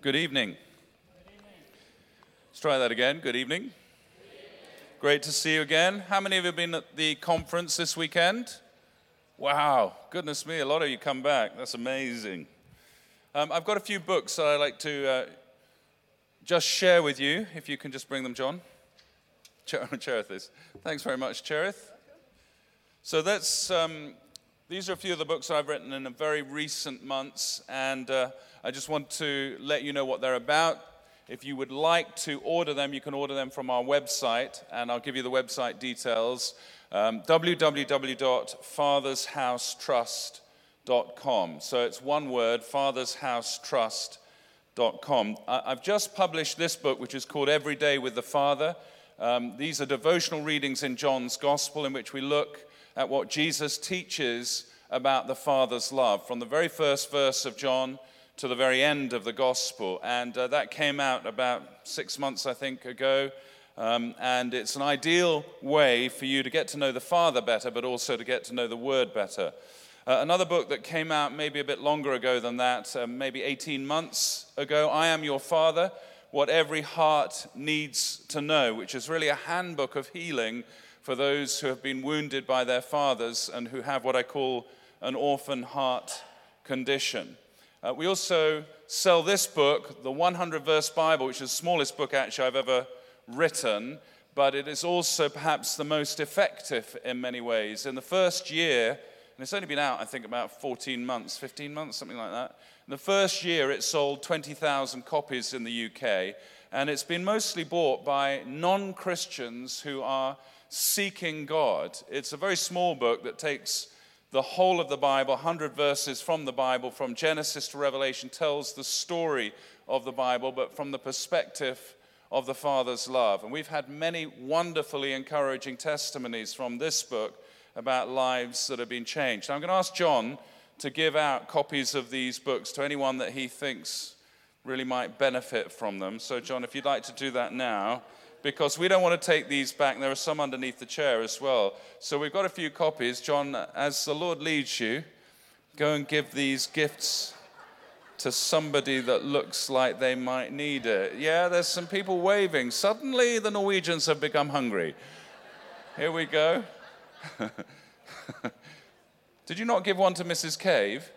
Good evening. Let's try that again. Good evening. Great to see you again. How many of you have been at the conference this weekend? Wow, goodness me, a lot of you come back. That's amazing. Um, I've got a few books that I'd like to uh, just share with you. If you can just bring them, John. Cherith is. Thanks very much, Cherith. So that's um, these are a few of the books I've written in the very recent months, and uh, I just want to let you know what they're about. If you would like to order them, you can order them from our website, and I'll give you the website details um, www.fathershousetrust.com. So it's one word, fathershousetrust.com. I've just published this book, which is called Every Day with the Father. Um, these are devotional readings in John's Gospel, in which we look at what Jesus teaches about the Father's love from the very first verse of John to the very end of the Gospel. And uh, that came out about six months, I think, ago. Um, and it's an ideal way for you to get to know the Father better, but also to get to know the Word better. Uh, another book that came out maybe a bit longer ago than that, uh, maybe 18 months ago, I Am Your Father What Every Heart Needs to Know, which is really a handbook of healing for those who have been wounded by their fathers and who have what I call an orphan heart condition. Uh, we also sell this book, the 100 verse Bible, which is the smallest book actually I've ever written, but it is also perhaps the most effective in many ways. In the first year, and it's only been out, I think, about 14 months, 15 months, something like that. In the first year, it sold 20,000 copies in the UK, and it's been mostly bought by non Christians who are Seeking God. It's a very small book that takes the whole of the Bible, 100 verses from the Bible, from Genesis to Revelation, tells the story of the Bible, but from the perspective of the Father's love. And we've had many wonderfully encouraging testimonies from this book about lives that have been changed. I'm going to ask John to give out copies of these books to anyone that he thinks really might benefit from them. So, John, if you'd like to do that now because we don't want to take these back. There are some underneath the chair as well. So we've got a few copies. John, as the Lord leads you, go and give these gifts to somebody that looks like they might need it. Yeah, there's some people waving. Suddenly the Norwegians have become hungry. Here we go. Did you not give one to Mrs. Cave?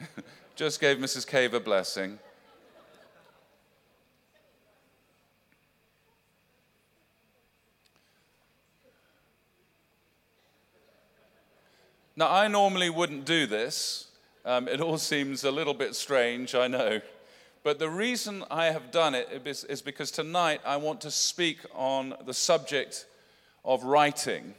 Just gave Mrs. Cave a blessing. Now, I normally wouldn't do this. Um, it all seems a little bit strange, I know. But the reason I have done it is because tonight I want to speak on the subject of writing.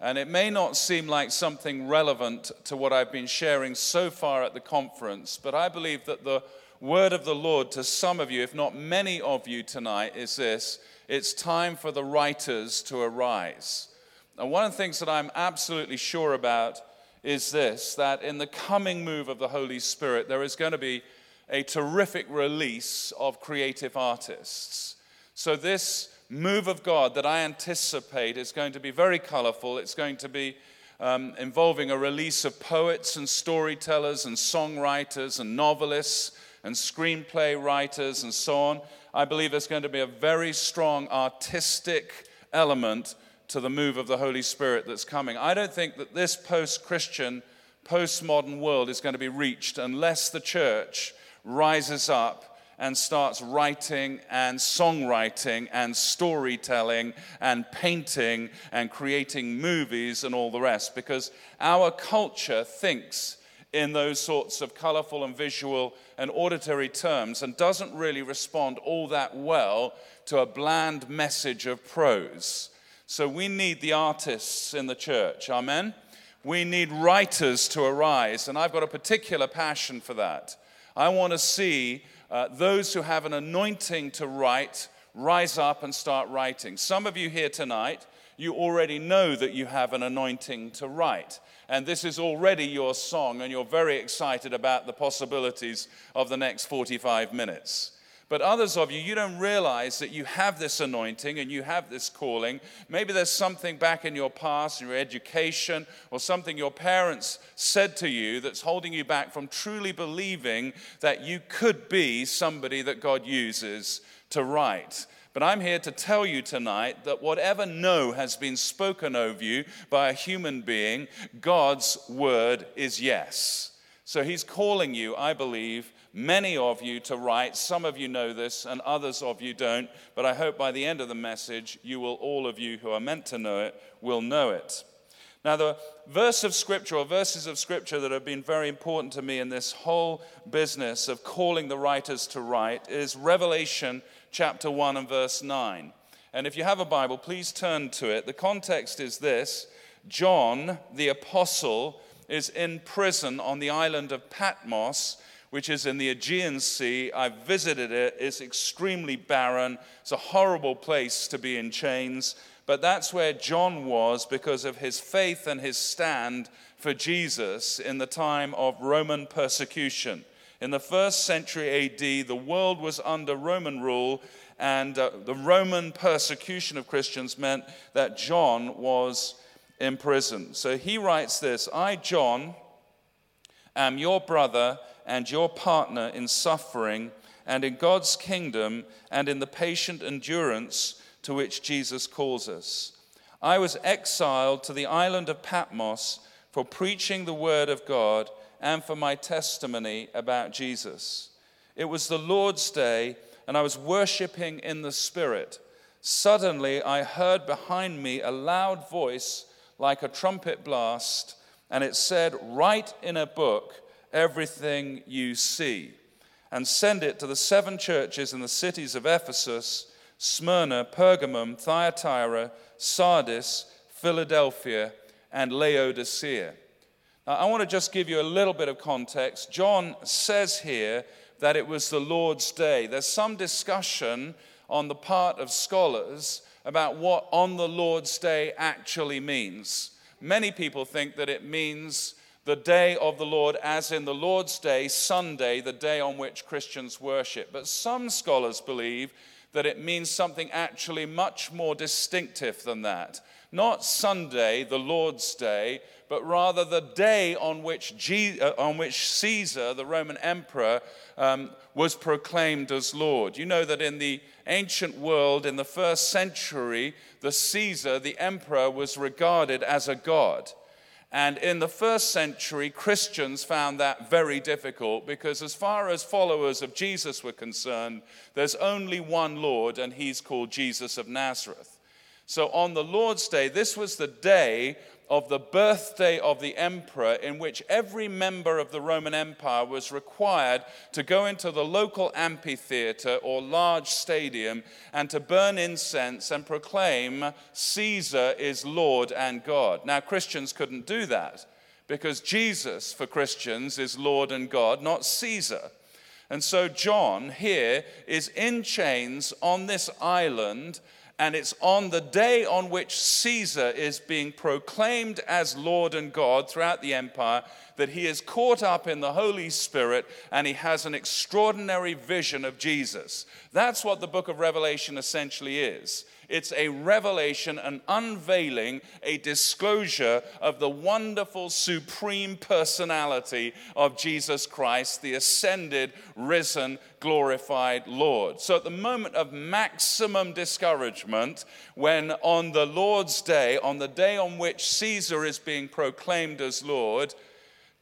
And it may not seem like something relevant to what I've been sharing so far at the conference, but I believe that the word of the Lord to some of you, if not many of you tonight, is this it's time for the writers to arise. And one of the things that I'm absolutely sure about is this that in the coming move of the Holy Spirit, there is going to be a terrific release of creative artists. So, this move of God that I anticipate is going to be very colorful. It's going to be um, involving a release of poets and storytellers and songwriters and novelists and screenplay writers and so on. I believe there's going to be a very strong artistic element to the move of the Holy Spirit that's coming. I don't think that this post Christian, postmodern world is going to be reached unless the church rises up and starts writing and songwriting and storytelling and painting and creating movies and all the rest. Because our culture thinks in those sorts of colorful and visual and auditory terms and doesn't really respond all that well to a bland message of prose. So we need the artists in the church. Amen. We need writers to arise, and I've got a particular passion for that. I want to see uh, those who have an anointing to write rise up and start writing. Some of you here tonight, you already know that you have an anointing to write. And this is already your song, and you're very excited about the possibilities of the next 45 minutes. But others of you, you don't realize that you have this anointing and you have this calling. Maybe there's something back in your past, in your education, or something your parents said to you that's holding you back from truly believing that you could be somebody that God uses to write. But I'm here to tell you tonight that whatever no has been spoken over you by a human being, God's word is yes. So he's calling you, I believe, many of you to write. Some of you know this, and others of you don't. But I hope by the end of the message, you will, all of you who are meant to know it, will know it. Now, the verse of Scripture, or verses of Scripture that have been very important to me in this whole business of calling the writers to write, is Revelation chapter 1 and verse 9. And if you have a Bible, please turn to it. The context is this John, the apostle, is in prison on the island of Patmos which is in the Aegean Sea. I've visited it. It's extremely barren. It's a horrible place to be in chains. But that's where John was because of his faith and his stand for Jesus in the time of Roman persecution. In the first century AD, the world was under Roman rule, and uh, the Roman persecution of Christians meant that John was in prison. So he writes this I, John, am your brother and your partner in suffering and in God's kingdom and in the patient endurance to which Jesus calls us. I was exiled to the island of Patmos for preaching the word of God and for my testimony about Jesus. It was the Lord's day, and I was worshiping in the Spirit. Suddenly, I heard behind me a loud voice like a trumpet blast, and it said, Write in a book everything you see, and send it to the seven churches in the cities of Ephesus, Smyrna, Pergamum, Thyatira, Sardis, Philadelphia, and Laodicea. Now, I want to just give you a little bit of context. John says here that it was the Lord's day. There's some discussion on the part of scholars about what on the Lord's day actually means. Many people think that it means the day of the Lord, as in the Lord's Day, Sunday, the day on which Christians worship. But some scholars believe that it means something actually much more distinctive than that. Not Sunday, the Lord's Day, but rather the day on which, Je- uh, on which Caesar, the Roman emperor, um, was proclaimed as Lord. You know that in the ancient world, in the first century, the Caesar, the emperor, was regarded as a god. And in the first century, Christians found that very difficult because, as far as followers of Jesus were concerned, there's only one Lord, and he's called Jesus of Nazareth. So, on the Lord's Day, this was the day of the birthday of the emperor, in which every member of the Roman Empire was required to go into the local amphitheater or large stadium and to burn incense and proclaim Caesar is Lord and God. Now, Christians couldn't do that because Jesus, for Christians, is Lord and God, not Caesar. And so, John here is in chains on this island and it's on the day on which Caesar is being proclaimed as Lord and God throughout the empire that he is caught up in the Holy Spirit and he has an extraordinary vision of Jesus. That's what the book of Revelation essentially is. It's a revelation, an unveiling, a disclosure of the wonderful, supreme personality of Jesus Christ, the ascended, risen, glorified Lord. So, at the moment of maximum discouragement, when on the Lord's day, on the day on which Caesar is being proclaimed as Lord,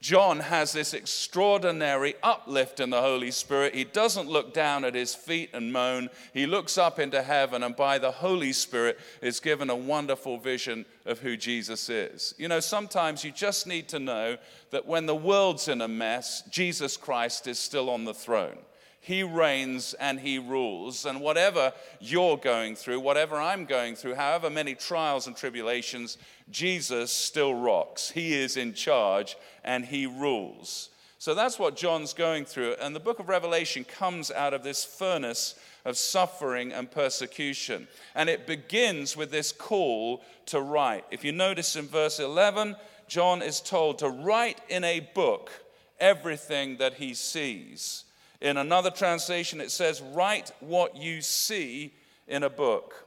John has this extraordinary uplift in the Holy Spirit. He doesn't look down at his feet and moan. He looks up into heaven, and by the Holy Spirit is given a wonderful vision of who Jesus is. You know, sometimes you just need to know that when the world's in a mess, Jesus Christ is still on the throne. He reigns and He rules. And whatever you're going through, whatever I'm going through, however many trials and tribulations, Jesus still rocks. He is in charge and He rules. So that's what John's going through. And the book of Revelation comes out of this furnace of suffering and persecution. And it begins with this call to write. If you notice in verse 11, John is told to write in a book everything that he sees. In another translation, it says, Write what you see in a book.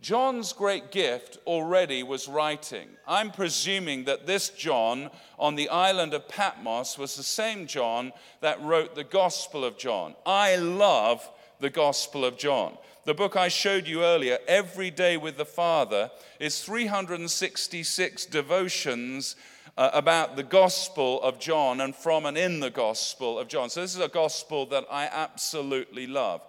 John's great gift already was writing. I'm presuming that this John on the island of Patmos was the same John that wrote the Gospel of John. I love the Gospel of John. The book I showed you earlier, Every Day with the Father, is 366 devotions uh, about the Gospel of John and from and in the Gospel of John. So, this is a gospel that I absolutely love.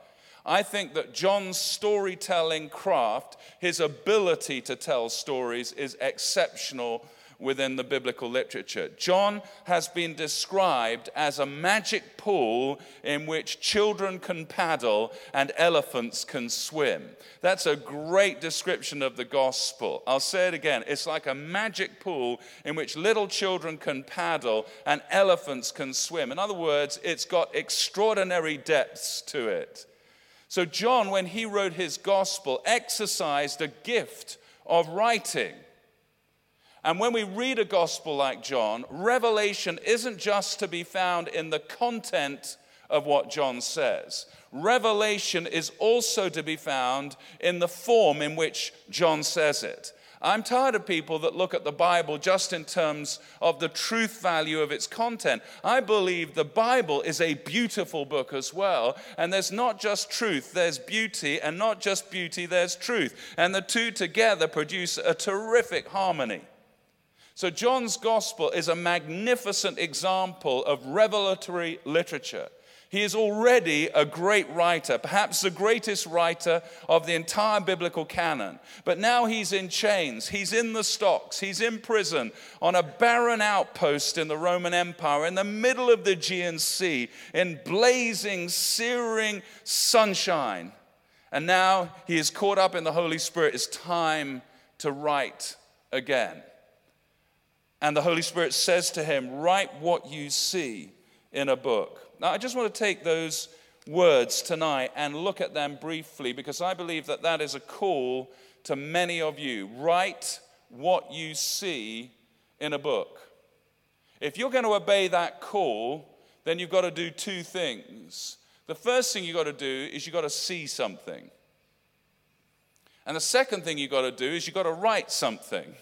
I think that John's storytelling craft, his ability to tell stories, is exceptional within the biblical literature. John has been described as a magic pool in which children can paddle and elephants can swim. That's a great description of the gospel. I'll say it again. It's like a magic pool in which little children can paddle and elephants can swim. In other words, it's got extraordinary depths to it. So, John, when he wrote his gospel, exercised a gift of writing. And when we read a gospel like John, revelation isn't just to be found in the content of what John says. Revelation is also to be found in the form in which John says it. I'm tired of people that look at the Bible just in terms of the truth value of its content. I believe the Bible is a beautiful book as well. And there's not just truth, there's beauty, and not just beauty, there's truth. And the two together produce a terrific harmony. So, John's gospel is a magnificent example of revelatory literature. He is already a great writer, perhaps the greatest writer of the entire biblical canon. But now he's in chains, he's in the stocks, he's in prison on a barren outpost in the Roman Empire in the middle of the Aegean Sea in blazing, searing sunshine. And now he is caught up in the Holy Spirit. It's time to write again. And the Holy Spirit says to him, Write what you see in a book. Now, I just want to take those words tonight and look at them briefly because I believe that that is a call to many of you. Write what you see in a book. If you're going to obey that call, then you've got to do two things. The first thing you've got to do is you've got to see something. And the second thing you've got to do is you've got to write something.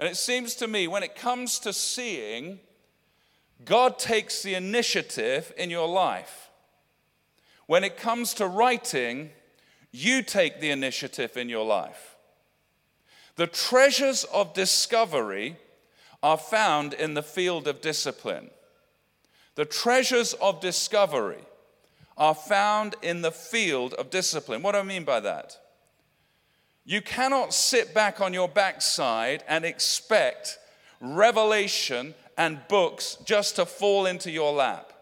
And it seems to me when it comes to seeing, God takes the initiative in your life. When it comes to writing, you take the initiative in your life. The treasures of discovery are found in the field of discipline. The treasures of discovery are found in the field of discipline. What do I mean by that? You cannot sit back on your backside and expect revelation and books just to fall into your lap.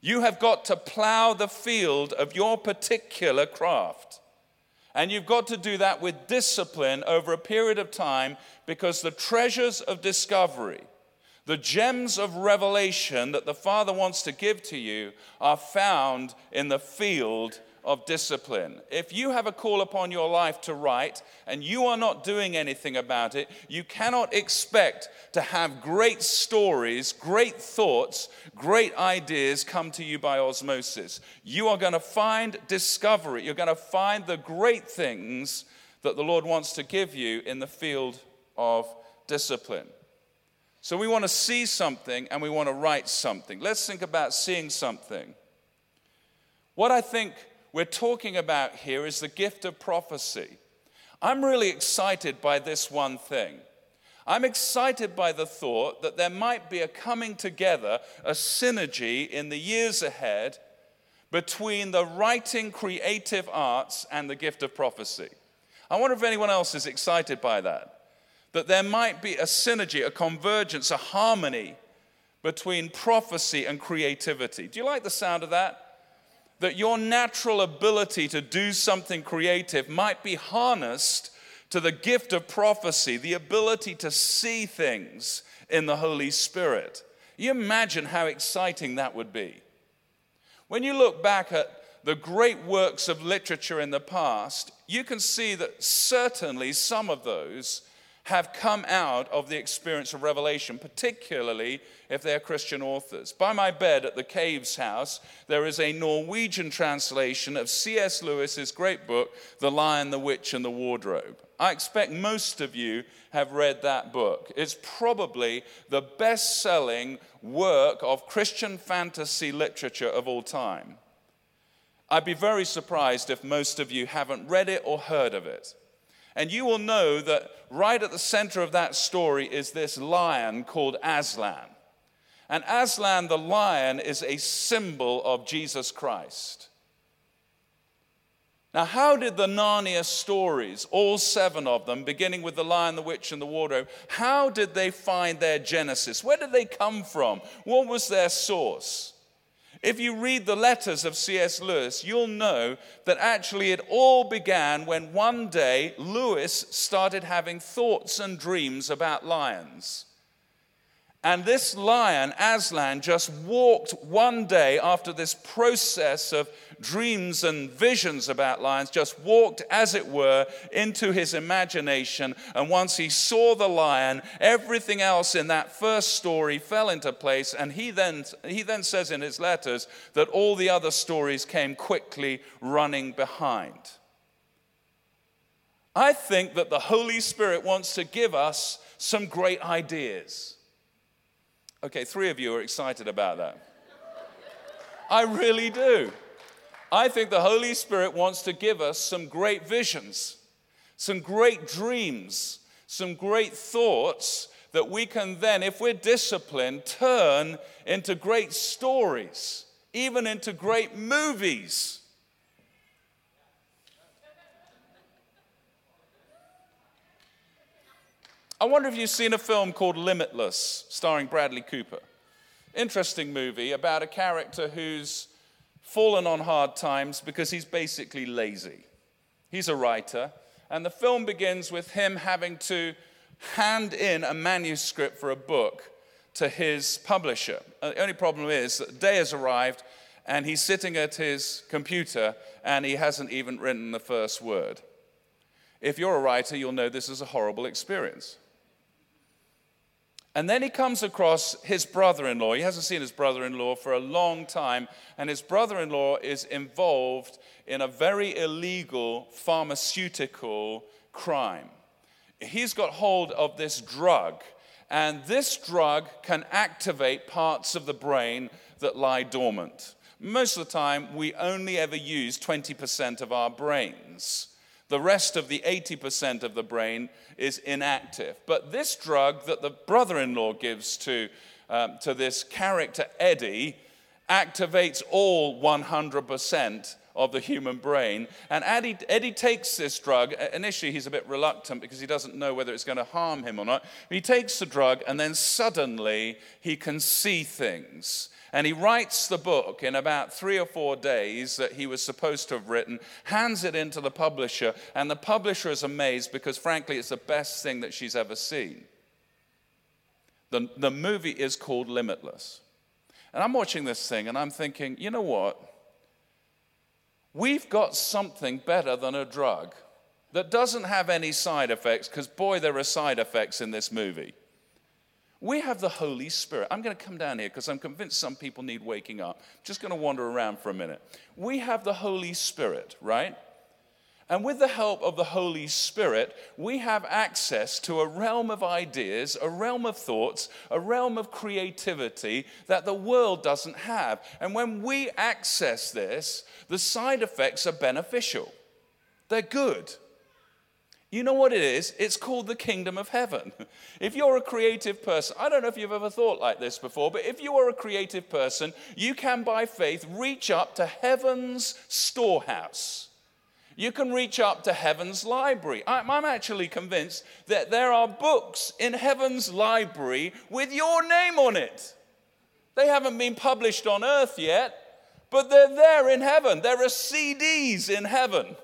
You have got to plow the field of your particular craft. And you've got to do that with discipline over a period of time because the treasures of discovery, the gems of revelation that the Father wants to give to you, are found in the field of discipline. If you have a call upon your life to write and you are not doing anything about it, you cannot expect to have great stories, great thoughts, great ideas come to you by osmosis. You are going to find discovery, you're going to find the great things that the Lord wants to give you in the field of discipline. So we want to see something and we want to write something. Let's think about seeing something. What I think we're talking about here is the gift of prophecy. I'm really excited by this one thing. I'm excited by the thought that there might be a coming together, a synergy in the years ahead between the writing creative arts and the gift of prophecy. I wonder if anyone else is excited by that. That there might be a synergy, a convergence, a harmony between prophecy and creativity. Do you like the sound of that? That your natural ability to do something creative might be harnessed to the gift of prophecy, the ability to see things in the Holy Spirit. You imagine how exciting that would be. When you look back at the great works of literature in the past, you can see that certainly some of those have come out of the experience of revelation, particularly if they are Christian authors. By my bed at the Caves House, there is a Norwegian translation of C.S. Lewis's great book, The Lion, the Witch, and the Wardrobe. I expect most of you have read that book. It's probably the best selling work of Christian fantasy literature of all time. I'd be very surprised if most of you haven't read it or heard of it. And you will know that right at the center of that story is this lion called Aslan. And Aslan the lion is a symbol of Jesus Christ. Now, how did the Narnia stories, all seven of them, beginning with the lion, the witch, and the wardrobe, how did they find their genesis? Where did they come from? What was their source? If you read the letters of C.S. Lewis, you'll know that actually it all began when one day Lewis started having thoughts and dreams about lions. And this lion, Aslan, just walked one day after this process of dreams and visions about lions, just walked, as it were, into his imagination. And once he saw the lion, everything else in that first story fell into place. And he then, he then says in his letters that all the other stories came quickly running behind. I think that the Holy Spirit wants to give us some great ideas. Okay, three of you are excited about that. I really do. I think the Holy Spirit wants to give us some great visions, some great dreams, some great thoughts that we can then, if we're disciplined, turn into great stories, even into great movies. I wonder if you've seen a film called Limitless, starring Bradley Cooper. Interesting movie about a character who's fallen on hard times because he's basically lazy. He's a writer, and the film begins with him having to hand in a manuscript for a book to his publisher. Uh, the only problem is that the day has arrived, and he's sitting at his computer and he hasn't even written the first word. If you're a writer, you'll know this is a horrible experience. And then he comes across his brother in law. He hasn't seen his brother in law for a long time, and his brother in law is involved in a very illegal pharmaceutical crime. He's got hold of this drug, and this drug can activate parts of the brain that lie dormant. Most of the time, we only ever use 20% of our brains. The rest of the 80% of the brain is inactive. But this drug that the brother in law gives to, um, to this character, Eddie, activates all 100% of the human brain. And Eddie, Eddie, takes this drug. Uh, initially, he's a bit reluctant because he doesn't know whether it's going to harm him or not. He takes the drug, and then suddenly he can see things. And he writes the book in about three or four days that he was supposed to have written, hands it into the publisher, and the publisher is amazed because, frankly, it's the best thing that she's ever seen. The, the movie is called Limitless. And I'm watching this thing and I'm thinking, you know what? We've got something better than a drug that doesn't have any side effects, because, boy, there are side effects in this movie. We have the Holy Spirit. I'm going to come down here because I'm convinced some people need waking up. just going to wander around for a minute. We have the Holy Spirit, right? And with the help of the Holy Spirit, we have access to a realm of ideas, a realm of thoughts, a realm of creativity that the world doesn't have. And when we access this, the side effects are beneficial, they're good. You know what it is? It's called the kingdom of heaven. If you're a creative person, I don't know if you've ever thought like this before, but if you are a creative person, you can by faith reach up to heaven's storehouse. You can reach up to heaven's library. I'm actually convinced that there are books in heaven's library with your name on it. They haven't been published on earth yet, but they're there in heaven. There are CDs in heaven.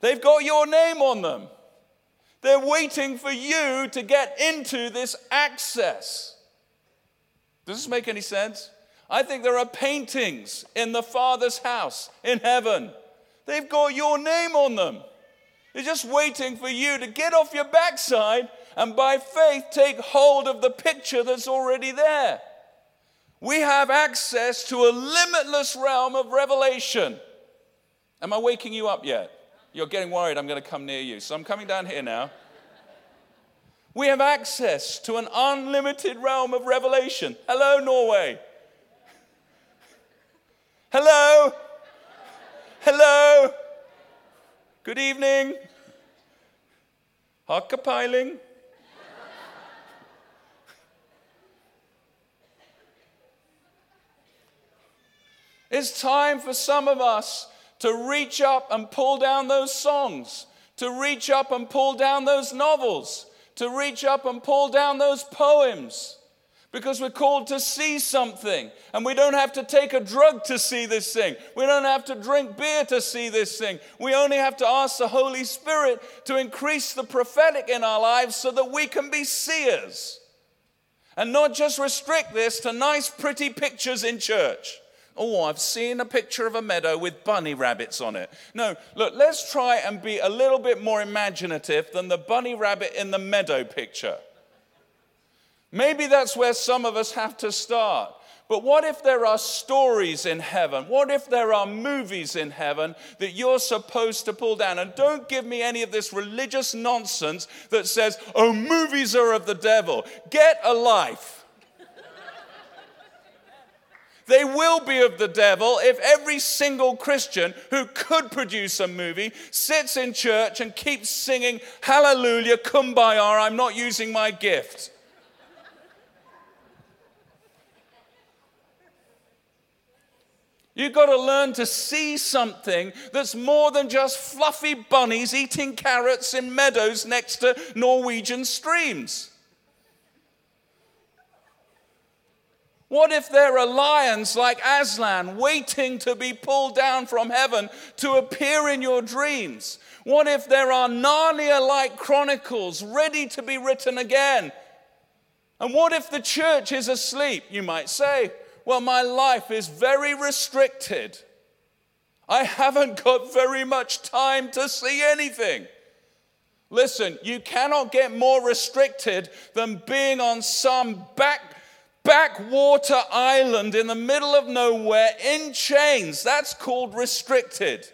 They've got your name on them. They're waiting for you to get into this access. Does this make any sense? I think there are paintings in the Father's house in heaven. They've got your name on them. They're just waiting for you to get off your backside and by faith take hold of the picture that's already there. We have access to a limitless realm of revelation. Am I waking you up yet? You're getting worried I'm going to come near you. So I'm coming down here now. We have access to an unlimited realm of revelation. Hello, Norway. Hello. Hello. Good evening. Hakapiling. It's time for some of us to reach up and pull down those songs, to reach up and pull down those novels, to reach up and pull down those poems. Because we're called to see something. And we don't have to take a drug to see this thing. We don't have to drink beer to see this thing. We only have to ask the Holy Spirit to increase the prophetic in our lives so that we can be seers. And not just restrict this to nice, pretty pictures in church. Oh, I've seen a picture of a meadow with bunny rabbits on it. No, look, let's try and be a little bit more imaginative than the bunny rabbit in the meadow picture. Maybe that's where some of us have to start. But what if there are stories in heaven? What if there are movies in heaven that you're supposed to pull down? And don't give me any of this religious nonsense that says, oh, movies are of the devil. Get a life. They will be of the devil if every single Christian who could produce a movie sits in church and keeps singing, Hallelujah, Kumbaya, I'm not using my gift. You've got to learn to see something that's more than just fluffy bunnies eating carrots in meadows next to Norwegian streams. What if there are lions like Aslan waiting to be pulled down from heaven to appear in your dreams? What if there are Narnia like chronicles ready to be written again? And what if the church is asleep? You might say, Well, my life is very restricted. I haven't got very much time to see anything. Listen, you cannot get more restricted than being on some back backwater island in the middle of nowhere in chains. That's called restricted.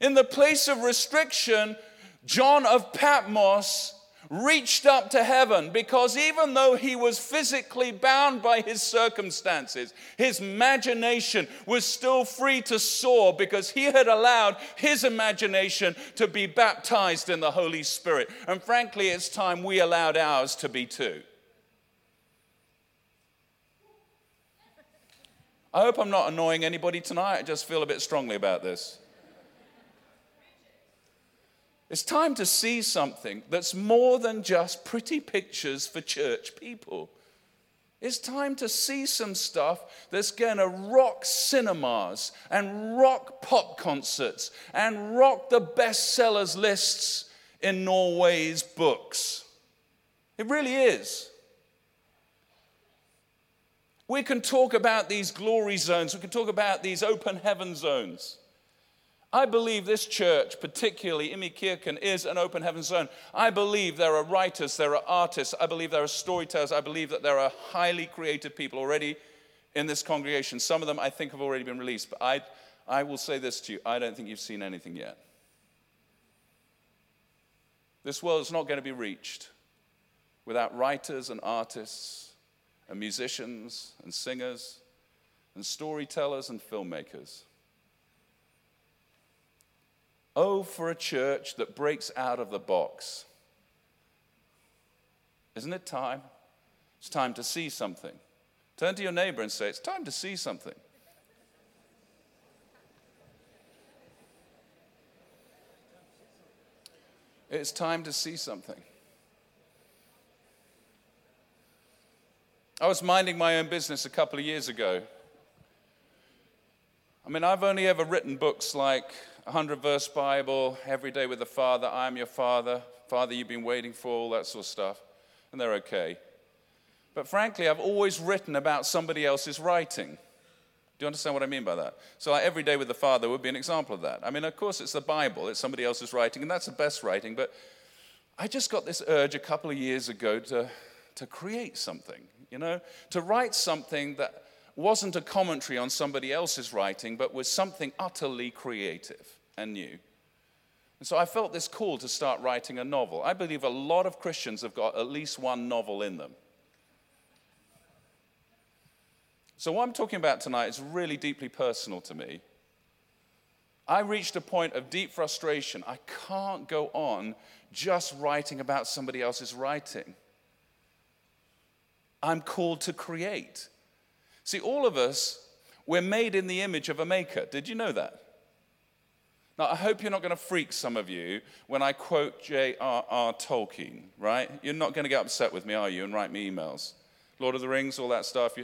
In the place of restriction, John of Patmos reached up to heaven because even though he was physically bound by his circumstances, his imagination was still free to soar because he had allowed his imagination to be baptized in the Holy Spirit. And frankly, it's time we allowed ours to be too. I hope I'm not annoying anybody tonight. I just feel a bit strongly about this. It's time to see something that's more than just pretty pictures for church people. It's time to see some stuff that's going to rock cinemas and rock pop concerts and rock the bestsellers lists in Norway's books. It really is. We can talk about these glory zones, we can talk about these open heaven zones. I believe this church, particularly Imi Kirken, is an open heaven zone. I believe there are writers, there are artists, I believe there are storytellers, I believe that there are highly creative people already in this congregation. Some of them I think have already been released, but I, I will say this to you I don't think you've seen anything yet. This world is not going to be reached without writers and artists and musicians and singers and storytellers and filmmakers. Oh, for a church that breaks out of the box. Isn't it time? It's time to see something. Turn to your neighbor and say, It's time to see something. It's time to see something. I was minding my own business a couple of years ago. I mean, I've only ever written books like 100 Verse Bible, Every Day with the Father, I Am Your Father, Father You've Been Waiting For, all that sort of stuff. And they're okay. But frankly, I've always written about somebody else's writing. Do you understand what I mean by that? So, like Every Day with the Father would be an example of that. I mean, of course, it's the Bible, it's somebody else's writing, and that's the best writing, but I just got this urge a couple of years ago to, to create something, you know, to write something that wasn't a commentary on somebody else's writing, but was something utterly creative and new. And so I felt this call to start writing a novel. I believe a lot of Christians have got at least one novel in them. So, what I'm talking about tonight is really deeply personal to me. I reached a point of deep frustration. I can't go on just writing about somebody else's writing. I'm called to create. See, all of us, we're made in the image of a maker. Did you know that? Now, I hope you're not going to freak some of you when I quote J.R.R. Tolkien, right? You're not going to get upset with me, are you, and write me emails? Lord of the Rings, all that stuff.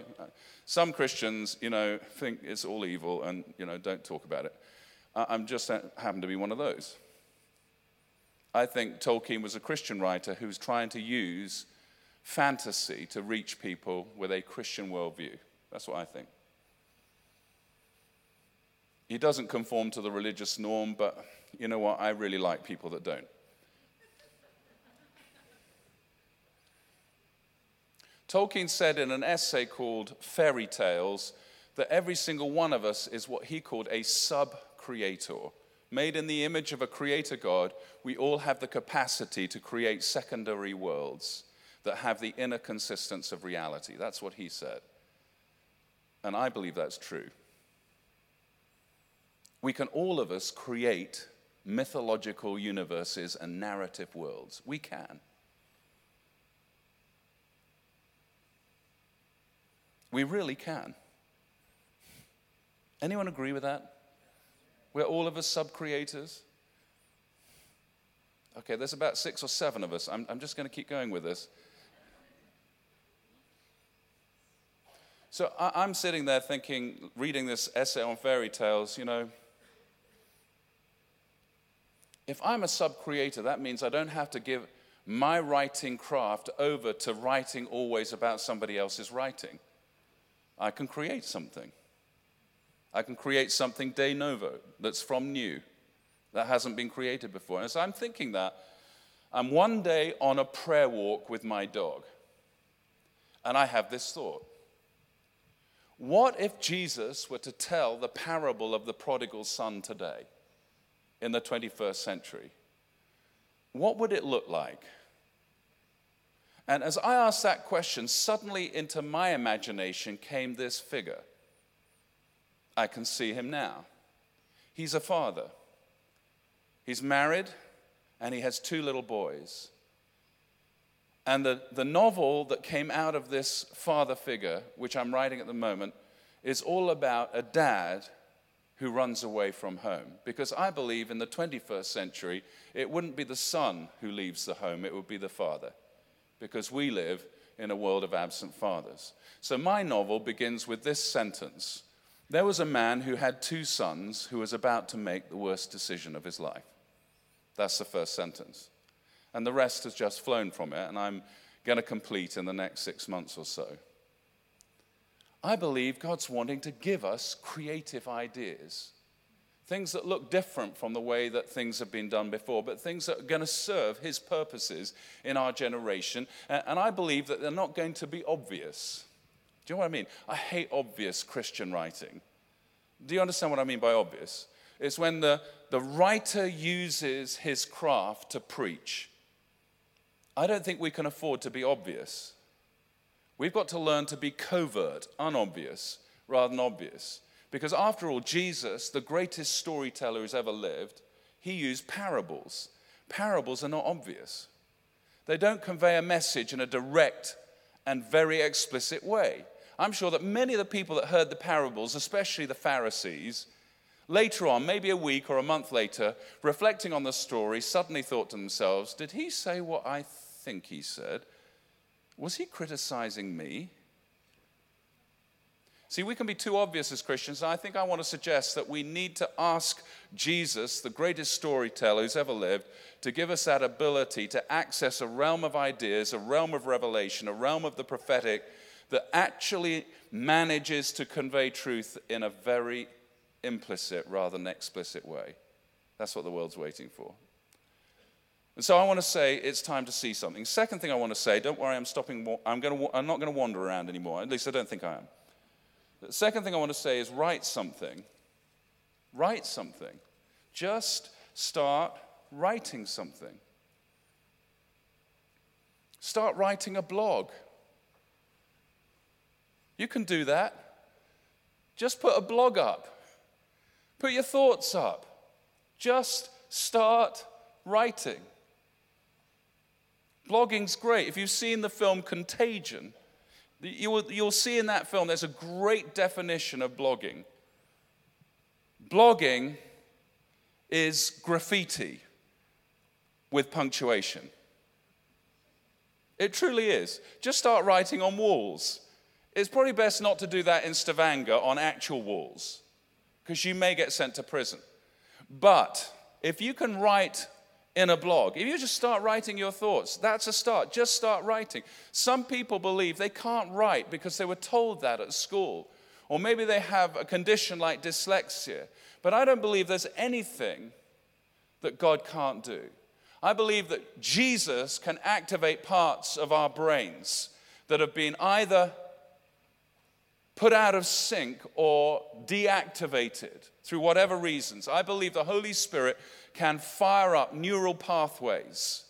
Some Christians, you know, think it's all evil and, you know, don't talk about it. I'm just happen to be one of those. I think Tolkien was a Christian writer who was trying to use fantasy to reach people with a Christian worldview. That's what I think. He doesn't conform to the religious norm, but you know what? I really like people that don't. Tolkien said in an essay called Fairy Tales that every single one of us is what he called a sub creator. Made in the image of a creator God, we all have the capacity to create secondary worlds that have the inner consistence of reality. That's what he said. And I believe that's true we can all of us create mythological universes and narrative worlds. We can. We really can. Anyone agree with that? We're all of us sub creators. Okay, there's about six or seven of us. I'm, I'm just going to keep going with this. So I, I'm sitting there thinking, reading this essay on fairy tales, you know, if I'm a sub creator, that means I don't have to give my writing craft over to writing always about somebody else's writing. I can create something. I can create something de novo that's from new, that hasn't been created before. And as I'm thinking that, I'm one day on a prayer walk with my dog, and I have this thought. What if Jesus were to tell the parable of the prodigal son today? In the 21st century, what would it look like? And as I asked that question, suddenly into my imagination came this figure. I can see him now. He's a father. He's married and he has two little boys. And the, the novel that came out of this father figure, which I'm writing at the moment, is all about a dad who runs away from home. Because I believe in the 21st century, it wouldn't be the son who leaves the home, it would be the father. Because we live in a world of absent fathers. So my novel begins with this sentence There was a man who had two sons who was about to make the worst decision of his life. That's the first sentence. And the rest has just flown from it, and I'm going to complete in the next six months or so. I believe God's wanting to give us creative ideas. Things that look different from the way that things have been done before, but things that are going to serve His purposes in our generation. And I believe that they're not going to be obvious. Do you know what I mean? I hate obvious Christian writing. Do you understand what I mean by obvious? It's when the, the writer uses his craft to preach. I don't think we can afford to be obvious. We've got to learn to be covert, unobvious, rather than obvious. Because after all, Jesus, the greatest storyteller who's ever lived, he used parables. Parables are not obvious, they don't convey a message in a direct and very explicit way. I'm sure that many of the people that heard the parables, especially the Pharisees, later on, maybe a week or a month later, reflecting on the story, suddenly thought to themselves, Did he say what I think he said? Was he criticizing me? See, we can be too obvious as Christians, and I think I want to suggest that we need to ask Jesus, the greatest storyteller who's ever lived, to give us that ability to access a realm of ideas, a realm of revelation, a realm of the prophetic that actually manages to convey truth in a very implicit rather than explicit way. That's what the world's waiting for. And so I want to say it's time to see something. Second thing I want to say, don't worry, I'm stopping. I'm, going to, I'm not going to wander around anymore. At least I don't think I am. The second thing I want to say is write something. Write something. Just start writing something. Start writing a blog. You can do that. Just put a blog up. Put your thoughts up. Just start writing. Blogging's great. If you've seen the film Contagion, you will, you'll see in that film there's a great definition of blogging. Blogging is graffiti with punctuation. It truly is. Just start writing on walls. It's probably best not to do that in Stavanger on actual walls because you may get sent to prison. But if you can write in a blog. If you just start writing your thoughts, that's a start. Just start writing. Some people believe they can't write because they were told that at school, or maybe they have a condition like dyslexia. But I don't believe there's anything that God can't do. I believe that Jesus can activate parts of our brains that have been either put out of sync or deactivated through whatever reasons. I believe the Holy Spirit can fire up neural pathways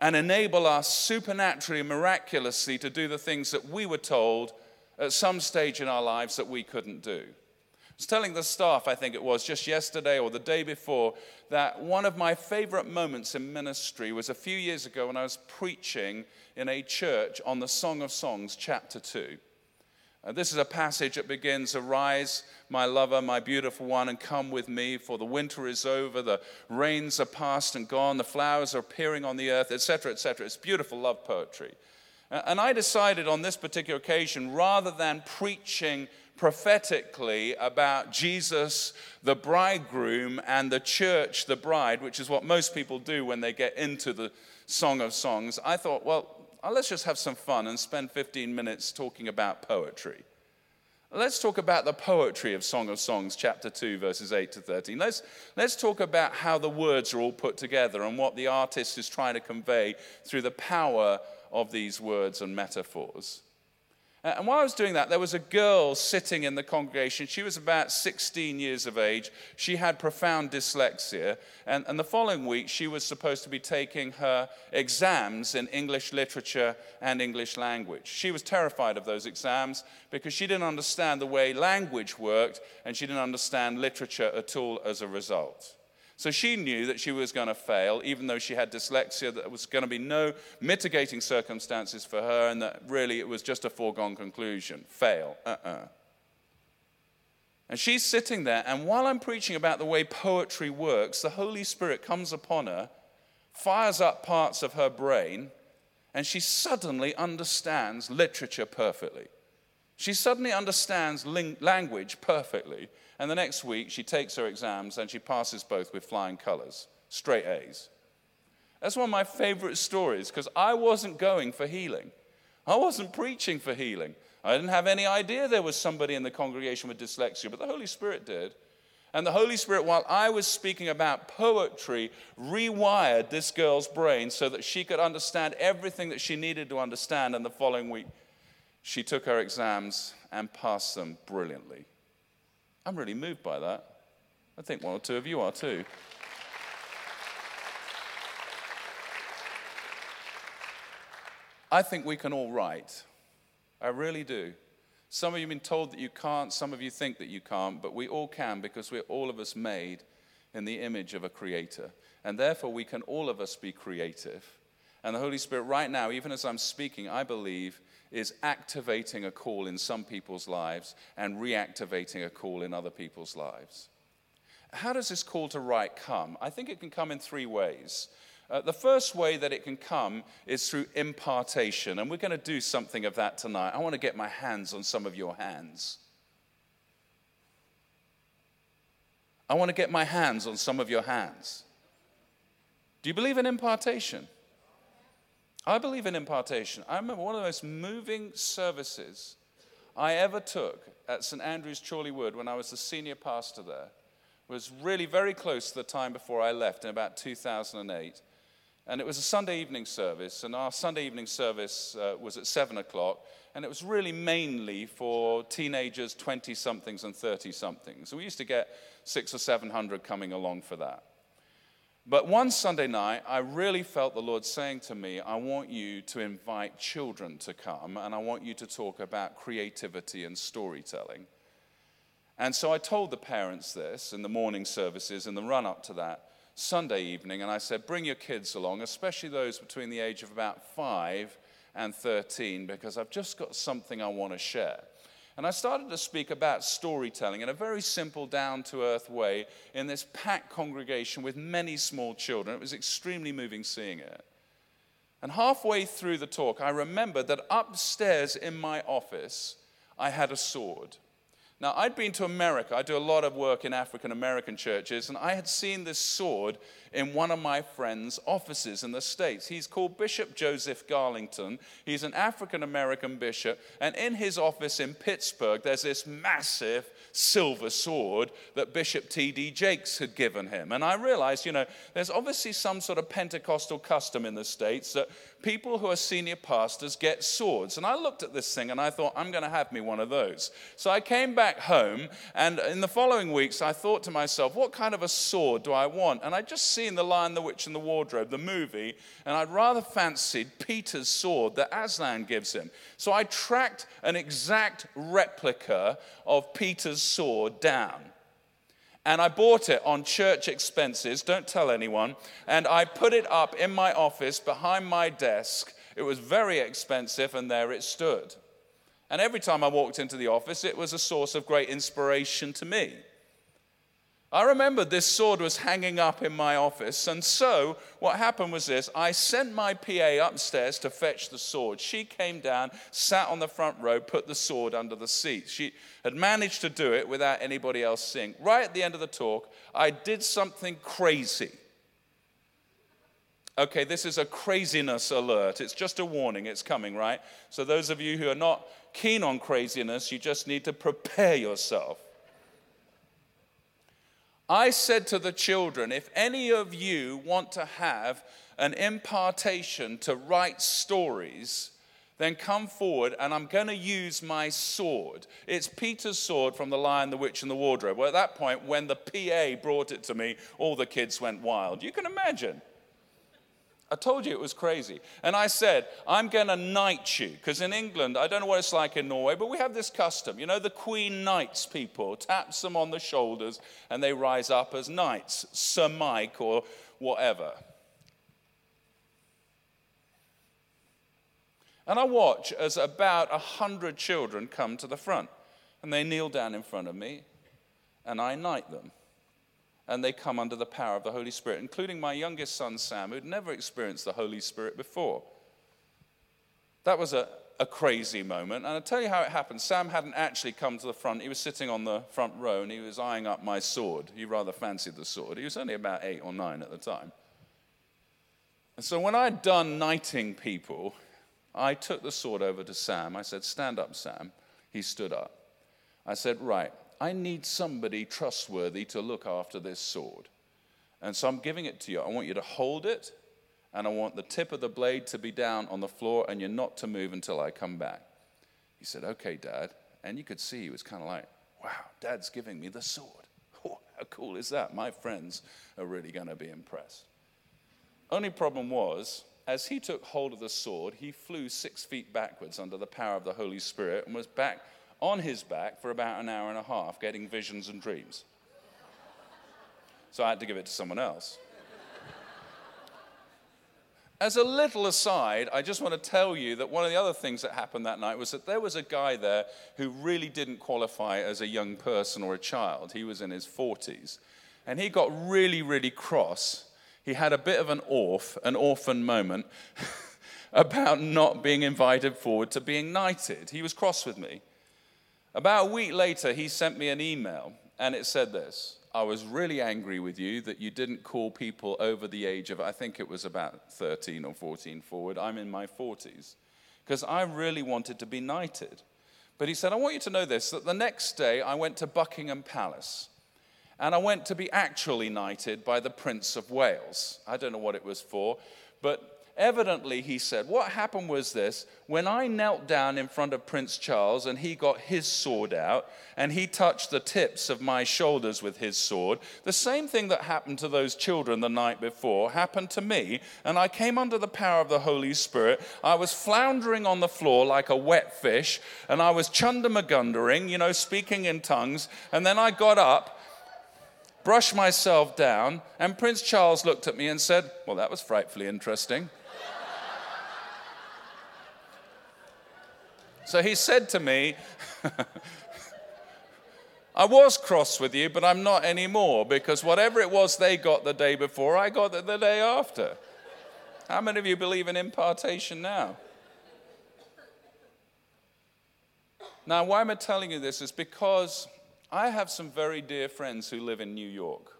and enable us supernaturally, miraculously to do the things that we were told at some stage in our lives that we couldn't do. I was telling the staff, I think it was just yesterday or the day before, that one of my favorite moments in ministry was a few years ago when I was preaching in a church on the Song of Songs, chapter 2. Uh, this is a passage that begins Arise, my lover, my beautiful one, and come with me, for the winter is over, the rains are past and gone, the flowers are appearing on the earth, etc., etc. It's beautiful love poetry. Uh, and I decided on this particular occasion, rather than preaching prophetically about Jesus, the bridegroom, and the church, the bride, which is what most people do when they get into the Song of Songs, I thought, well, uh, let's just have some fun and spend 15 minutes talking about poetry. Let's talk about the poetry of Song of Songs, chapter 2, verses 8 to 13. Let's, let's talk about how the words are all put together and what the artist is trying to convey through the power of these words and metaphors. Uh, and while I was doing that, there was a girl sitting in the congregation. She was about 16 years of age. She had profound dyslexia. And, and the following week, she was supposed to be taking her exams in English literature and English language. She was terrified of those exams because she didn't understand the way language worked and she didn't understand literature at all as a result. So she knew that she was going to fail, even though she had dyslexia, that there was going to be no mitigating circumstances for her, and that really it was just a foregone conclusion fail. Uh uh-uh. uh And she's sitting there, and while I'm preaching about the way poetry works, the Holy Spirit comes upon her, fires up parts of her brain, and she suddenly understands literature perfectly. She suddenly understands language perfectly. And the next week, she takes her exams and she passes both with flying colors, straight A's. That's one of my favorite stories because I wasn't going for healing. I wasn't preaching for healing. I didn't have any idea there was somebody in the congregation with dyslexia, but the Holy Spirit did. And the Holy Spirit, while I was speaking about poetry, rewired this girl's brain so that she could understand everything that she needed to understand. And the following week, she took her exams and passed them brilliantly. I'm really moved by that. I think one or two of you are too. I think we can all write. I really do. Some of you have been told that you can't, some of you think that you can't, but we all can because we're all of us made in the image of a creator. And therefore, we can all of us be creative. And the Holy Spirit, right now, even as I'm speaking, I believe is activating a call in some people's lives and reactivating a call in other people's lives. How does this call to write come? I think it can come in three ways. Uh, the first way that it can come is through impartation, and we're going to do something of that tonight. I want to get my hands on some of your hands. I want to get my hands on some of your hands. Do you believe in impartation? I believe in impartation. I remember one of the most moving services I ever took at St. Andrew's Chorleywood when I was the senior pastor there was really very close to the time before I left in about 2008. And it was a Sunday evening service, and our Sunday evening service uh, was at 7 o'clock, and it was really mainly for teenagers, 20 somethings, and 30 somethings. So we used to get six or 700 coming along for that. But one Sunday night, I really felt the Lord saying to me, I want you to invite children to come, and I want you to talk about creativity and storytelling. And so I told the parents this in the morning services in the run up to that Sunday evening, and I said, Bring your kids along, especially those between the age of about five and 13, because I've just got something I want to share. And I started to speak about storytelling in a very simple, down to earth way in this packed congregation with many small children. It was extremely moving seeing it. And halfway through the talk, I remembered that upstairs in my office, I had a sword. Now, I'd been to America. I do a lot of work in African American churches, and I had seen this sword in one of my friend's offices in the States. He's called Bishop Joseph Garlington. He's an African American bishop, and in his office in Pittsburgh, there's this massive silver sword that Bishop T.D. Jakes had given him. And I realized, you know, there's obviously some sort of Pentecostal custom in the States that people who are senior pastors get swords. And I looked at this thing and I thought, I'm going to have me one of those. So I came back home, and in the following weeks, I thought to myself, what kind of a sword do I want? And I'd just seen The Lion, the Witch, and the Wardrobe, the movie, and I'd rather fancied Peter's sword that Aslan gives him. So I tracked an exact replica of Peter's sword down. And I bought it on church expenses, don't tell anyone. And I put it up in my office behind my desk. It was very expensive, and there it stood. And every time I walked into the office, it was a source of great inspiration to me. I remember this sword was hanging up in my office, and so what happened was this I sent my PA upstairs to fetch the sword. She came down, sat on the front row, put the sword under the seat. She had managed to do it without anybody else seeing. Right at the end of the talk, I did something crazy. Okay, this is a craziness alert. It's just a warning, it's coming, right? So, those of you who are not keen on craziness, you just need to prepare yourself. I said to the children, if any of you want to have an impartation to write stories, then come forward and I'm going to use my sword. It's Peter's sword from The Lion, the Witch, and the Wardrobe. Well, at that point, when the PA brought it to me, all the kids went wild. You can imagine. I told you it was crazy. And I said, I'm going to knight you. Because in England, I don't know what it's like in Norway, but we have this custom. You know, the Queen knights people, taps them on the shoulders, and they rise up as knights, Sir Mike or whatever. And I watch as about a hundred children come to the front, and they kneel down in front of me, and I knight them and they come under the power of the Holy Spirit, including my youngest son, Sam, who'd never experienced the Holy Spirit before. That was a, a crazy moment. And I'll tell you how it happened. Sam hadn't actually come to the front. He was sitting on the front row and he was eyeing up my sword. He rather fancied the sword. He was only about eight or nine at the time. And so when I'd done knighting people, I took the sword over to Sam. I said, Stand up, Sam. He stood up. I said, Right, I need somebody trustworthy to look after this sword. And so I'm giving it to you. I want you to hold it, and I want the tip of the blade to be down on the floor, and you're not to move until I come back. He said, Okay, Dad. And you could see he was kind of like, Wow, Dad's giving me the sword. Oh, how cool is that? My friends are really going to be impressed. Only problem was, as he took hold of the sword, he flew six feet backwards under the power of the Holy Spirit and was back on his back for about an hour and a half, getting visions and dreams. So I had to give it to someone else. As a little aside, I just want to tell you that one of the other things that happened that night was that there was a guy there who really didn't qualify as a young person or a child. He was in his 40s. And he got really, really cross. He had a bit of an orph, an orphan moment about not being invited forward to being knighted. He was cross with me. About a week later, he sent me an email, and it said this I was really angry with you that you didn't call people over the age of, I think it was about 13 or 14 forward. I'm in my 40s. Because I really wanted to be knighted. But he said, I want you to know this that the next day I went to Buckingham Palace and I went to be actually knighted by the Prince of Wales. I don't know what it was for, But Evidently, he said, what happened was this when I knelt down in front of Prince Charles and he got his sword out and he touched the tips of my shoulders with his sword, the same thing that happened to those children the night before happened to me. And I came under the power of the Holy Spirit. I was floundering on the floor like a wet fish and I was chundamagundering, you know, speaking in tongues. And then I got up brushed myself down, and Prince Charles looked at me and said, Well, that was frightfully interesting. So he said to me, I was cross with you, but I'm not anymore because whatever it was they got the day before, I got it the day after. How many of you believe in impartation now? Now, why am I telling you this? Is because I have some very dear friends who live in New York.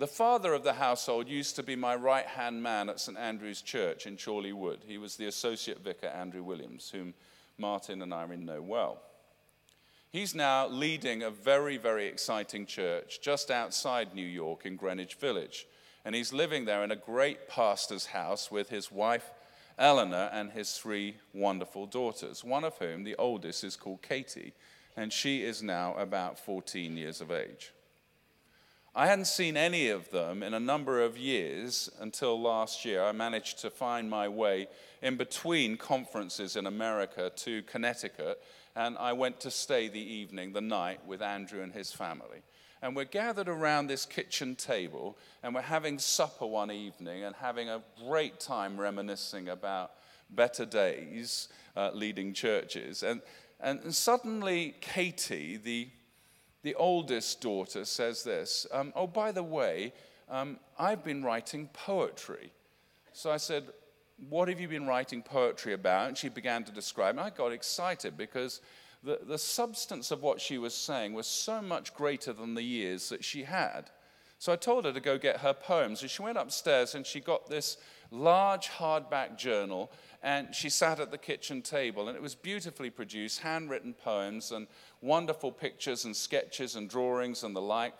The father of the household used to be my right hand man at St. Andrew's Church in Chorleywood. He was the associate vicar, Andrew Williams, whom Martin and Irene know well. He's now leading a very, very exciting church just outside New York in Greenwich Village. And he's living there in a great pastor's house with his wife, Eleanor, and his three wonderful daughters, one of whom, the oldest, is called Katie, and she is now about 14 years of age. I hadn't seen any of them in a number of years until last year. I managed to find my way in between conferences in America to Connecticut, and I went to stay the evening, the night, with Andrew and his family. And we're gathered around this kitchen table, and we're having supper one evening and having a great time reminiscing about better days uh, leading churches. And, and suddenly, Katie, the the oldest daughter says this um, Oh, by the way, um, I've been writing poetry. So I said, What have you been writing poetry about? And she began to describe, and I got excited because the, the substance of what she was saying was so much greater than the years that she had. So I told her to go get her poems, and she went upstairs and she got this large hardback journal and she sat at the kitchen table, and it was beautifully produced, handwritten poems, and wonderful pictures and sketches and drawings and the like.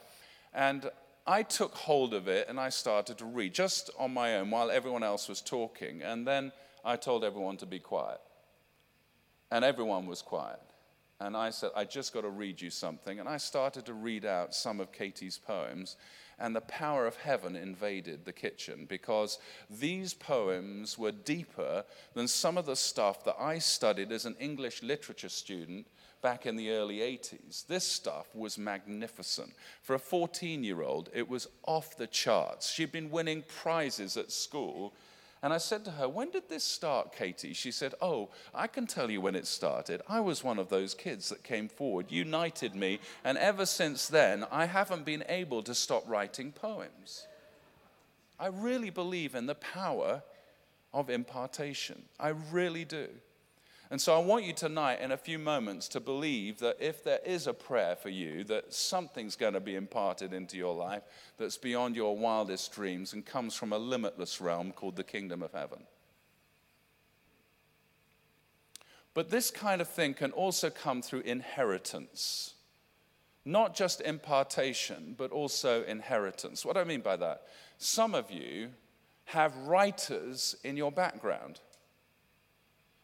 And I took hold of it and I started to read just on my own while everyone else was talking. And then I told everyone to be quiet. And everyone was quiet. And I said, I just got to read you something. And I started to read out some of Katie's poems and the power of heaven invaded the kitchen because these poems were deeper than some of the stuff that I studied as an English literature student back in the early 80s. This stuff was magnificent. For a 14 year old, it was off the charts. She'd been winning prizes at school and I said to her, When did this start, Katie? She said, Oh, I can tell you when it started. I was one of those kids that came forward, united me, and ever since then, I haven't been able to stop writing poems. I really believe in the power of impartation. I really do. And so I want you tonight, in a few moments, to believe that if there is a prayer for you, that something's going to be imparted into your life that's beyond your wildest dreams and comes from a limitless realm called the kingdom of heaven. But this kind of thing can also come through inheritance. Not just impartation, but also inheritance. What do I mean by that? Some of you have writers in your background.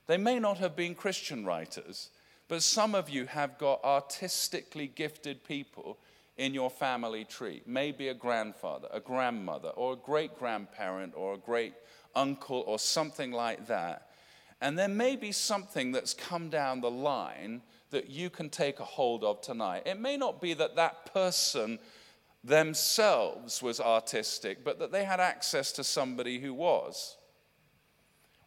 They may not have been Christian writers, but some of you have got artistically gifted people in your family tree. Maybe a grandfather, a grandmother, or a great grandparent, or a great uncle, or something like that. And there may be something that's come down the line that you can take a hold of tonight. It may not be that that person themselves was artistic, but that they had access to somebody who was.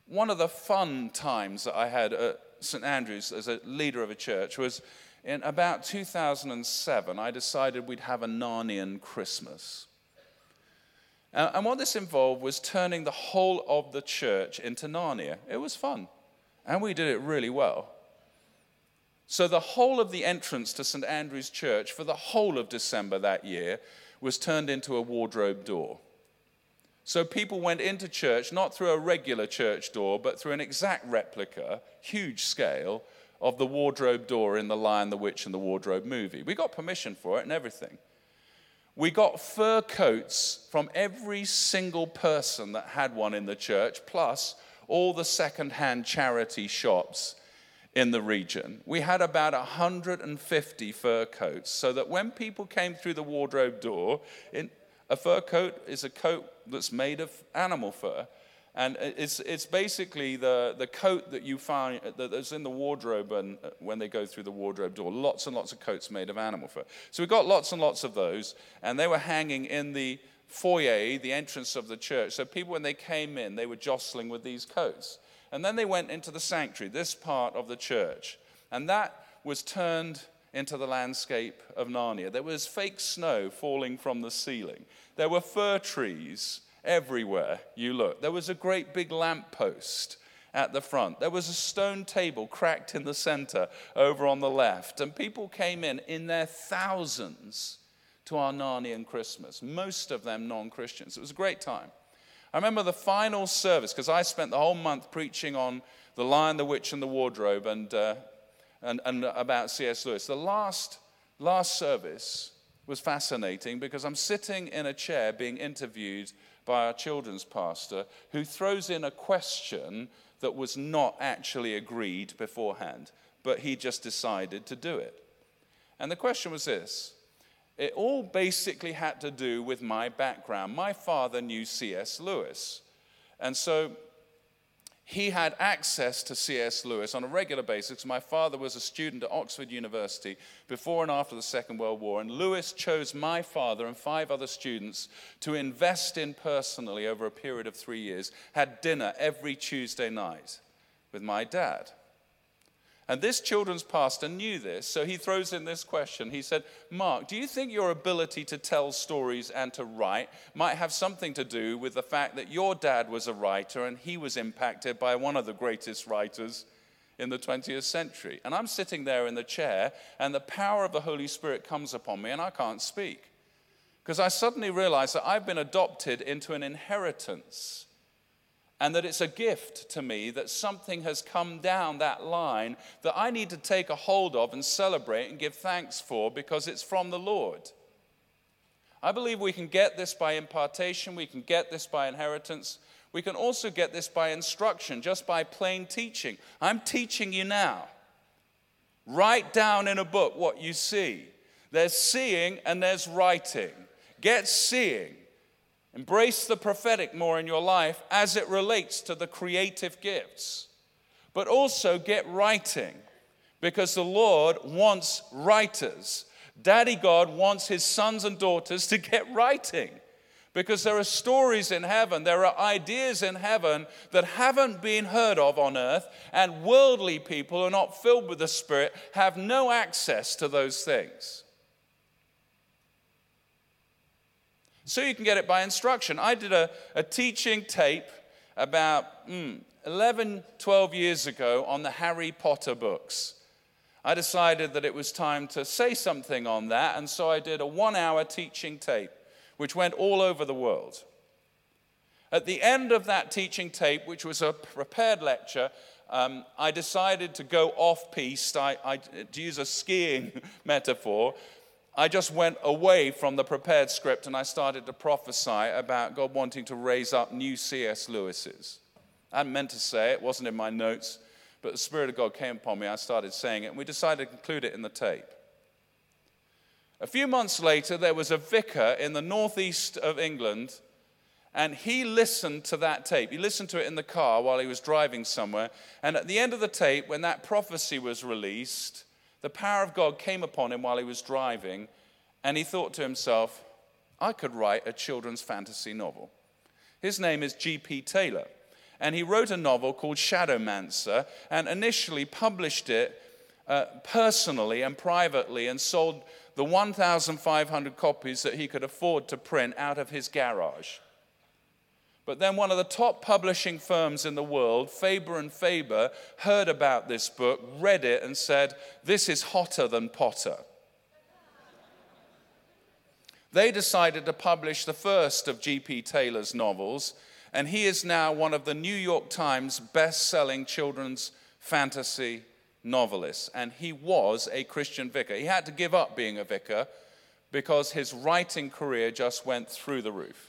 One of the fun times that I had at St. Andrews as a leader of a church was in about 2007, I decided we'd have a Narnian Christmas. Uh, and what this involved was turning the whole of the church into Narnia. It was fun, and we did it really well. So, the whole of the entrance to St. Andrew's Church for the whole of December that year was turned into a wardrobe door. So people went into church not through a regular church door, but through an exact replica, huge scale, of the wardrobe door in The Lion, the Witch, and the Wardrobe movie. We got permission for it and everything. we got fur coats from every single person that had one in the church, plus all the second-hand charity shops in the region. We had about 150 fur coats, so that when people came through the wardrobe door, in, a fur coat is a coat that's made of animal fur. And it's, it's basically the, the coat that you find that's in the wardrobe and uh, when they go through the wardrobe door. Lots and lots of coats made of animal fur. So we got lots and lots of those, and they were hanging in the foyer, the entrance of the church. So people, when they came in, they were jostling with these coats. And then they went into the sanctuary, this part of the church. And that was turned into the landscape of Narnia. There was fake snow falling from the ceiling. There were fir trees everywhere you looked. There was a great big lamppost at the front. There was a stone table cracked in the center over on the left. And people came in in their thousands to our Narnian Christmas, most of them non Christians. It was a great time. I remember the final service because I spent the whole month preaching on The Lion, the Witch, and the Wardrobe and, uh, and, and about C.S. Lewis. The last, last service was fascinating because I'm sitting in a chair being interviewed by our children's pastor who throws in a question that was not actually agreed beforehand, but he just decided to do it. And the question was this it all basically had to do with my background. My father knew C.S. Lewis. And so he had access to C.S. Lewis on a regular basis. My father was a student at Oxford University before and after the Second World War, and Lewis chose my father and five other students to invest in personally over a period of three years, had dinner every Tuesday night with my dad. And this children's pastor knew this, so he throws in this question. He said, Mark, do you think your ability to tell stories and to write might have something to do with the fact that your dad was a writer and he was impacted by one of the greatest writers in the 20th century? And I'm sitting there in the chair, and the power of the Holy Spirit comes upon me, and I can't speak. Because I suddenly realize that I've been adopted into an inheritance and that it's a gift to me that something has come down that line that I need to take a hold of and celebrate and give thanks for because it's from the Lord. I believe we can get this by impartation, we can get this by inheritance, we can also get this by instruction, just by plain teaching. I'm teaching you now. Write down in a book what you see. There's seeing and there's writing. Get seeing. Embrace the prophetic more in your life as it relates to the creative gifts. But also get writing because the Lord wants writers. Daddy God wants his sons and daughters to get writing because there are stories in heaven, there are ideas in heaven that haven't been heard of on earth, and worldly people who are not filled with the Spirit have no access to those things. So you can get it by instruction. I did a, a teaching tape about mm, 11, 12 years ago on the Harry Potter books. I decided that it was time to say something on that, and so I did a one hour teaching tape, which went all over the world. At the end of that teaching tape, which was a prepared lecture, um, I decided to go off piste, I, I, to use a skiing metaphor, I just went away from the prepared script and I started to prophesy about God wanting to raise up new C.S. Lewis's. I meant to say it, it wasn't in my notes, but the Spirit of God came upon me. I started saying it, and we decided to include it in the tape. A few months later, there was a vicar in the northeast of England, and he listened to that tape. He listened to it in the car while he was driving somewhere. And at the end of the tape, when that prophecy was released, the power of God came upon him while he was driving, and he thought to himself, I could write a children's fantasy novel. His name is G.P. Taylor, and he wrote a novel called Shadowmancer and initially published it uh, personally and privately and sold the 1,500 copies that he could afford to print out of his garage. But then one of the top publishing firms in the world, Faber and Faber, heard about this book, read it, and said, This is hotter than Potter. They decided to publish the first of G.P. Taylor's novels, and he is now one of the New York Times best selling children's fantasy novelists. And he was a Christian vicar. He had to give up being a vicar because his writing career just went through the roof.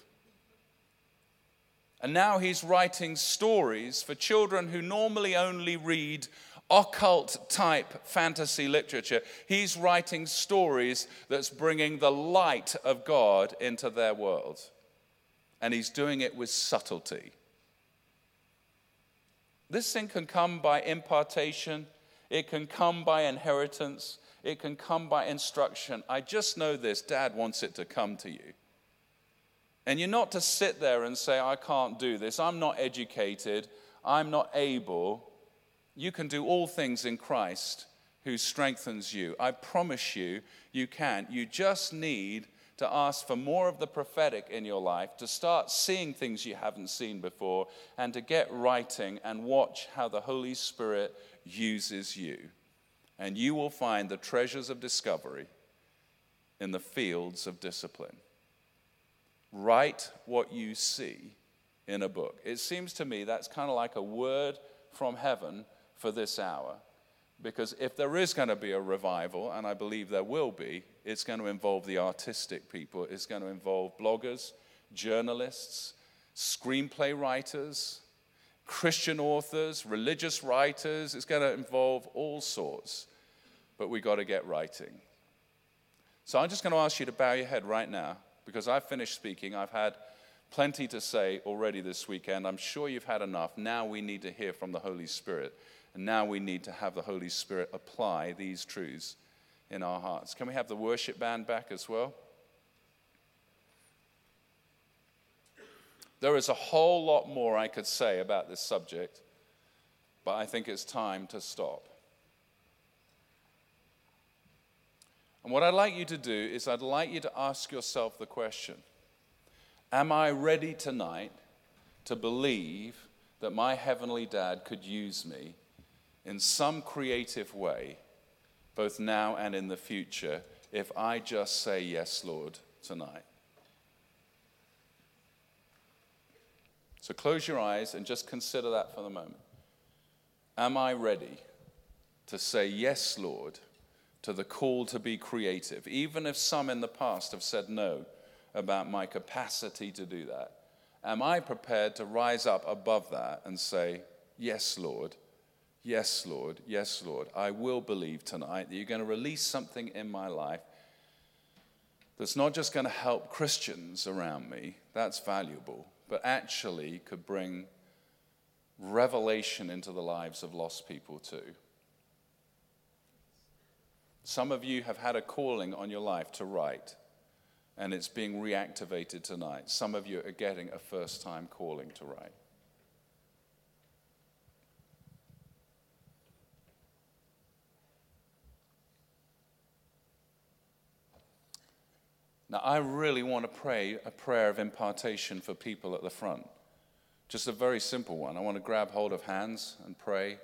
And now he's writing stories for children who normally only read occult type fantasy literature. He's writing stories that's bringing the light of God into their world. And he's doing it with subtlety. This thing can come by impartation, it can come by inheritance, it can come by instruction. I just know this dad wants it to come to you. And you're not to sit there and say, I can't do this, I'm not educated, I'm not able. You can do all things in Christ who strengthens you. I promise you, you can. You just need to ask for more of the prophetic in your life, to start seeing things you haven't seen before, and to get writing and watch how the Holy Spirit uses you. And you will find the treasures of discovery in the fields of discipline. Write what you see in a book. It seems to me that's kind of like a word from heaven for this hour. Because if there is going to be a revival, and I believe there will be, it's going to involve the artistic people. It's going to involve bloggers, journalists, screenplay writers, Christian authors, religious writers. It's going to involve all sorts. But we've got to get writing. So I'm just going to ask you to bow your head right now because I've finished speaking. I've had plenty to say already this weekend. I'm sure you've had enough. Now we need to hear from the Holy Spirit. And now we need to have the Holy Spirit apply these truths in our hearts. Can we have the worship band back as well? There is a whole lot more I could say about this subject, but I think it's time to stop. And what I'd like you to do is, I'd like you to ask yourself the question Am I ready tonight to believe that my heavenly dad could use me in some creative way, both now and in the future, if I just say, Yes, Lord, tonight? So close your eyes and just consider that for the moment. Am I ready to say, Yes, Lord, to the call to be creative, even if some in the past have said no about my capacity to do that? Am I prepared to rise up above that and say, Yes, Lord, yes, Lord, yes, Lord, I will believe tonight that you're going to release something in my life that's not just going to help Christians around me, that's valuable, but actually could bring revelation into the lives of lost people too. Some of you have had a calling on your life to write, and it's being reactivated tonight. Some of you are getting a first time calling to write. Now, I really want to pray a prayer of impartation for people at the front. Just a very simple one. I want to grab hold of hands and pray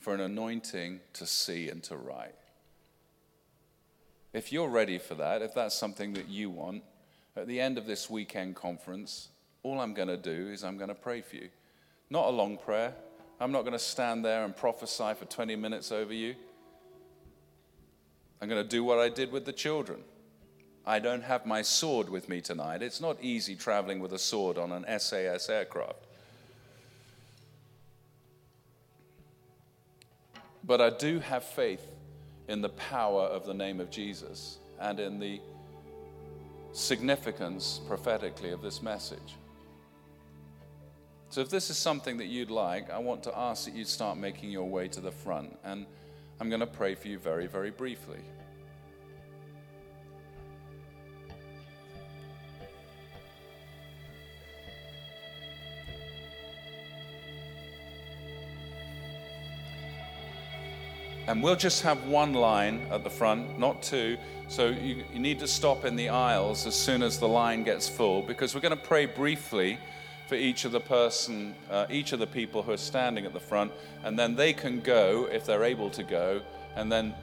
for an anointing to see and to write. If you're ready for that, if that's something that you want, at the end of this weekend conference, all I'm going to do is I'm going to pray for you. Not a long prayer. I'm not going to stand there and prophesy for 20 minutes over you. I'm going to do what I did with the children. I don't have my sword with me tonight. It's not easy traveling with a sword on an SAS aircraft. But I do have faith in the power of the name of Jesus and in the significance prophetically of this message. So, if this is something that you'd like, I want to ask that you start making your way to the front. And I'm going to pray for you very, very briefly. And we'll just have one line at the front, not two. So you, you, need to stop in the aisles as soon as the line gets full because we're going to pray briefly for each of the person, uh, each of the people who are standing at the front, and then they can go if they're able to go, and then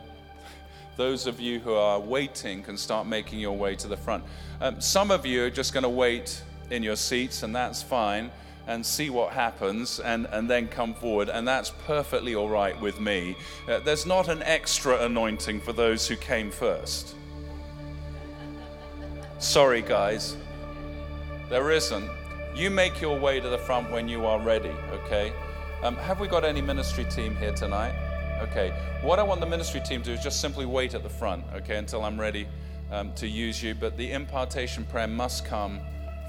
those of you who are waiting can start making your way to the front. Um, some of you are just going to wait in your seats, and that's fine and see what happens and, and then come forward. And that's perfectly all right with me. Uh, there's not an extra anointing for those who came first. Sorry, guys. There isn't. You make your way to the front when you are ready, okay? Um, have we got any ministry team here tonight? Okay. What I want the ministry team to do is just simply wait at the front, okay, until I'm ready um, to use you. But the impartation prayer must come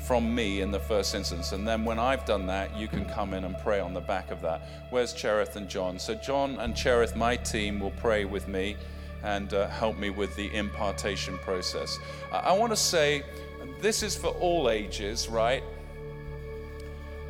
from me in the first instance. And then when I've done that, you can come in and pray on the back of that. Where's Cherith and John? So, John and Cherith, my team, will pray with me and uh, help me with the impartation process. I, I want to say this is for all ages, right?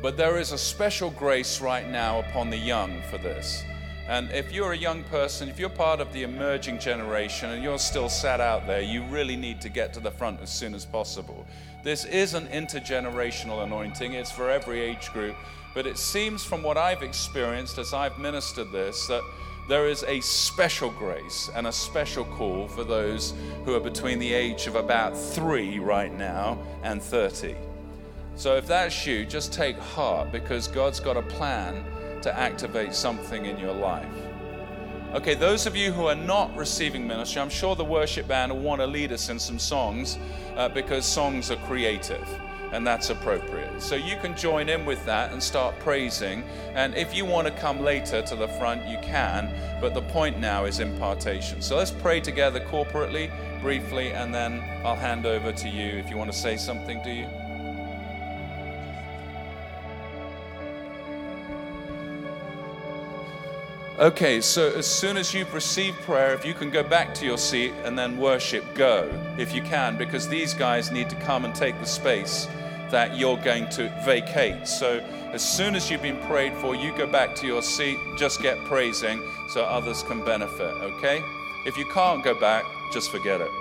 But there is a special grace right now upon the young for this. And if you're a young person, if you're part of the emerging generation and you're still sat out there, you really need to get to the front as soon as possible. This is an intergenerational anointing, it's for every age group. But it seems from what I've experienced as I've ministered this that there is a special grace and a special call for those who are between the age of about three right now and 30. So if that's you, just take heart because God's got a plan to activate something in your life. Okay, those of you who are not receiving ministry, I'm sure the worship band will want to lead us in some songs uh, because songs are creative and that's appropriate. So you can join in with that and start praising. And if you want to come later to the front, you can. But the point now is impartation. So let's pray together corporately, briefly, and then I'll hand over to you if you want to say something, do you? Okay, so as soon as you've received prayer, if you can go back to your seat and then worship, go if you can, because these guys need to come and take the space that you're going to vacate. So as soon as you've been prayed for, you go back to your seat, just get praising so others can benefit, okay? If you can't go back, just forget it.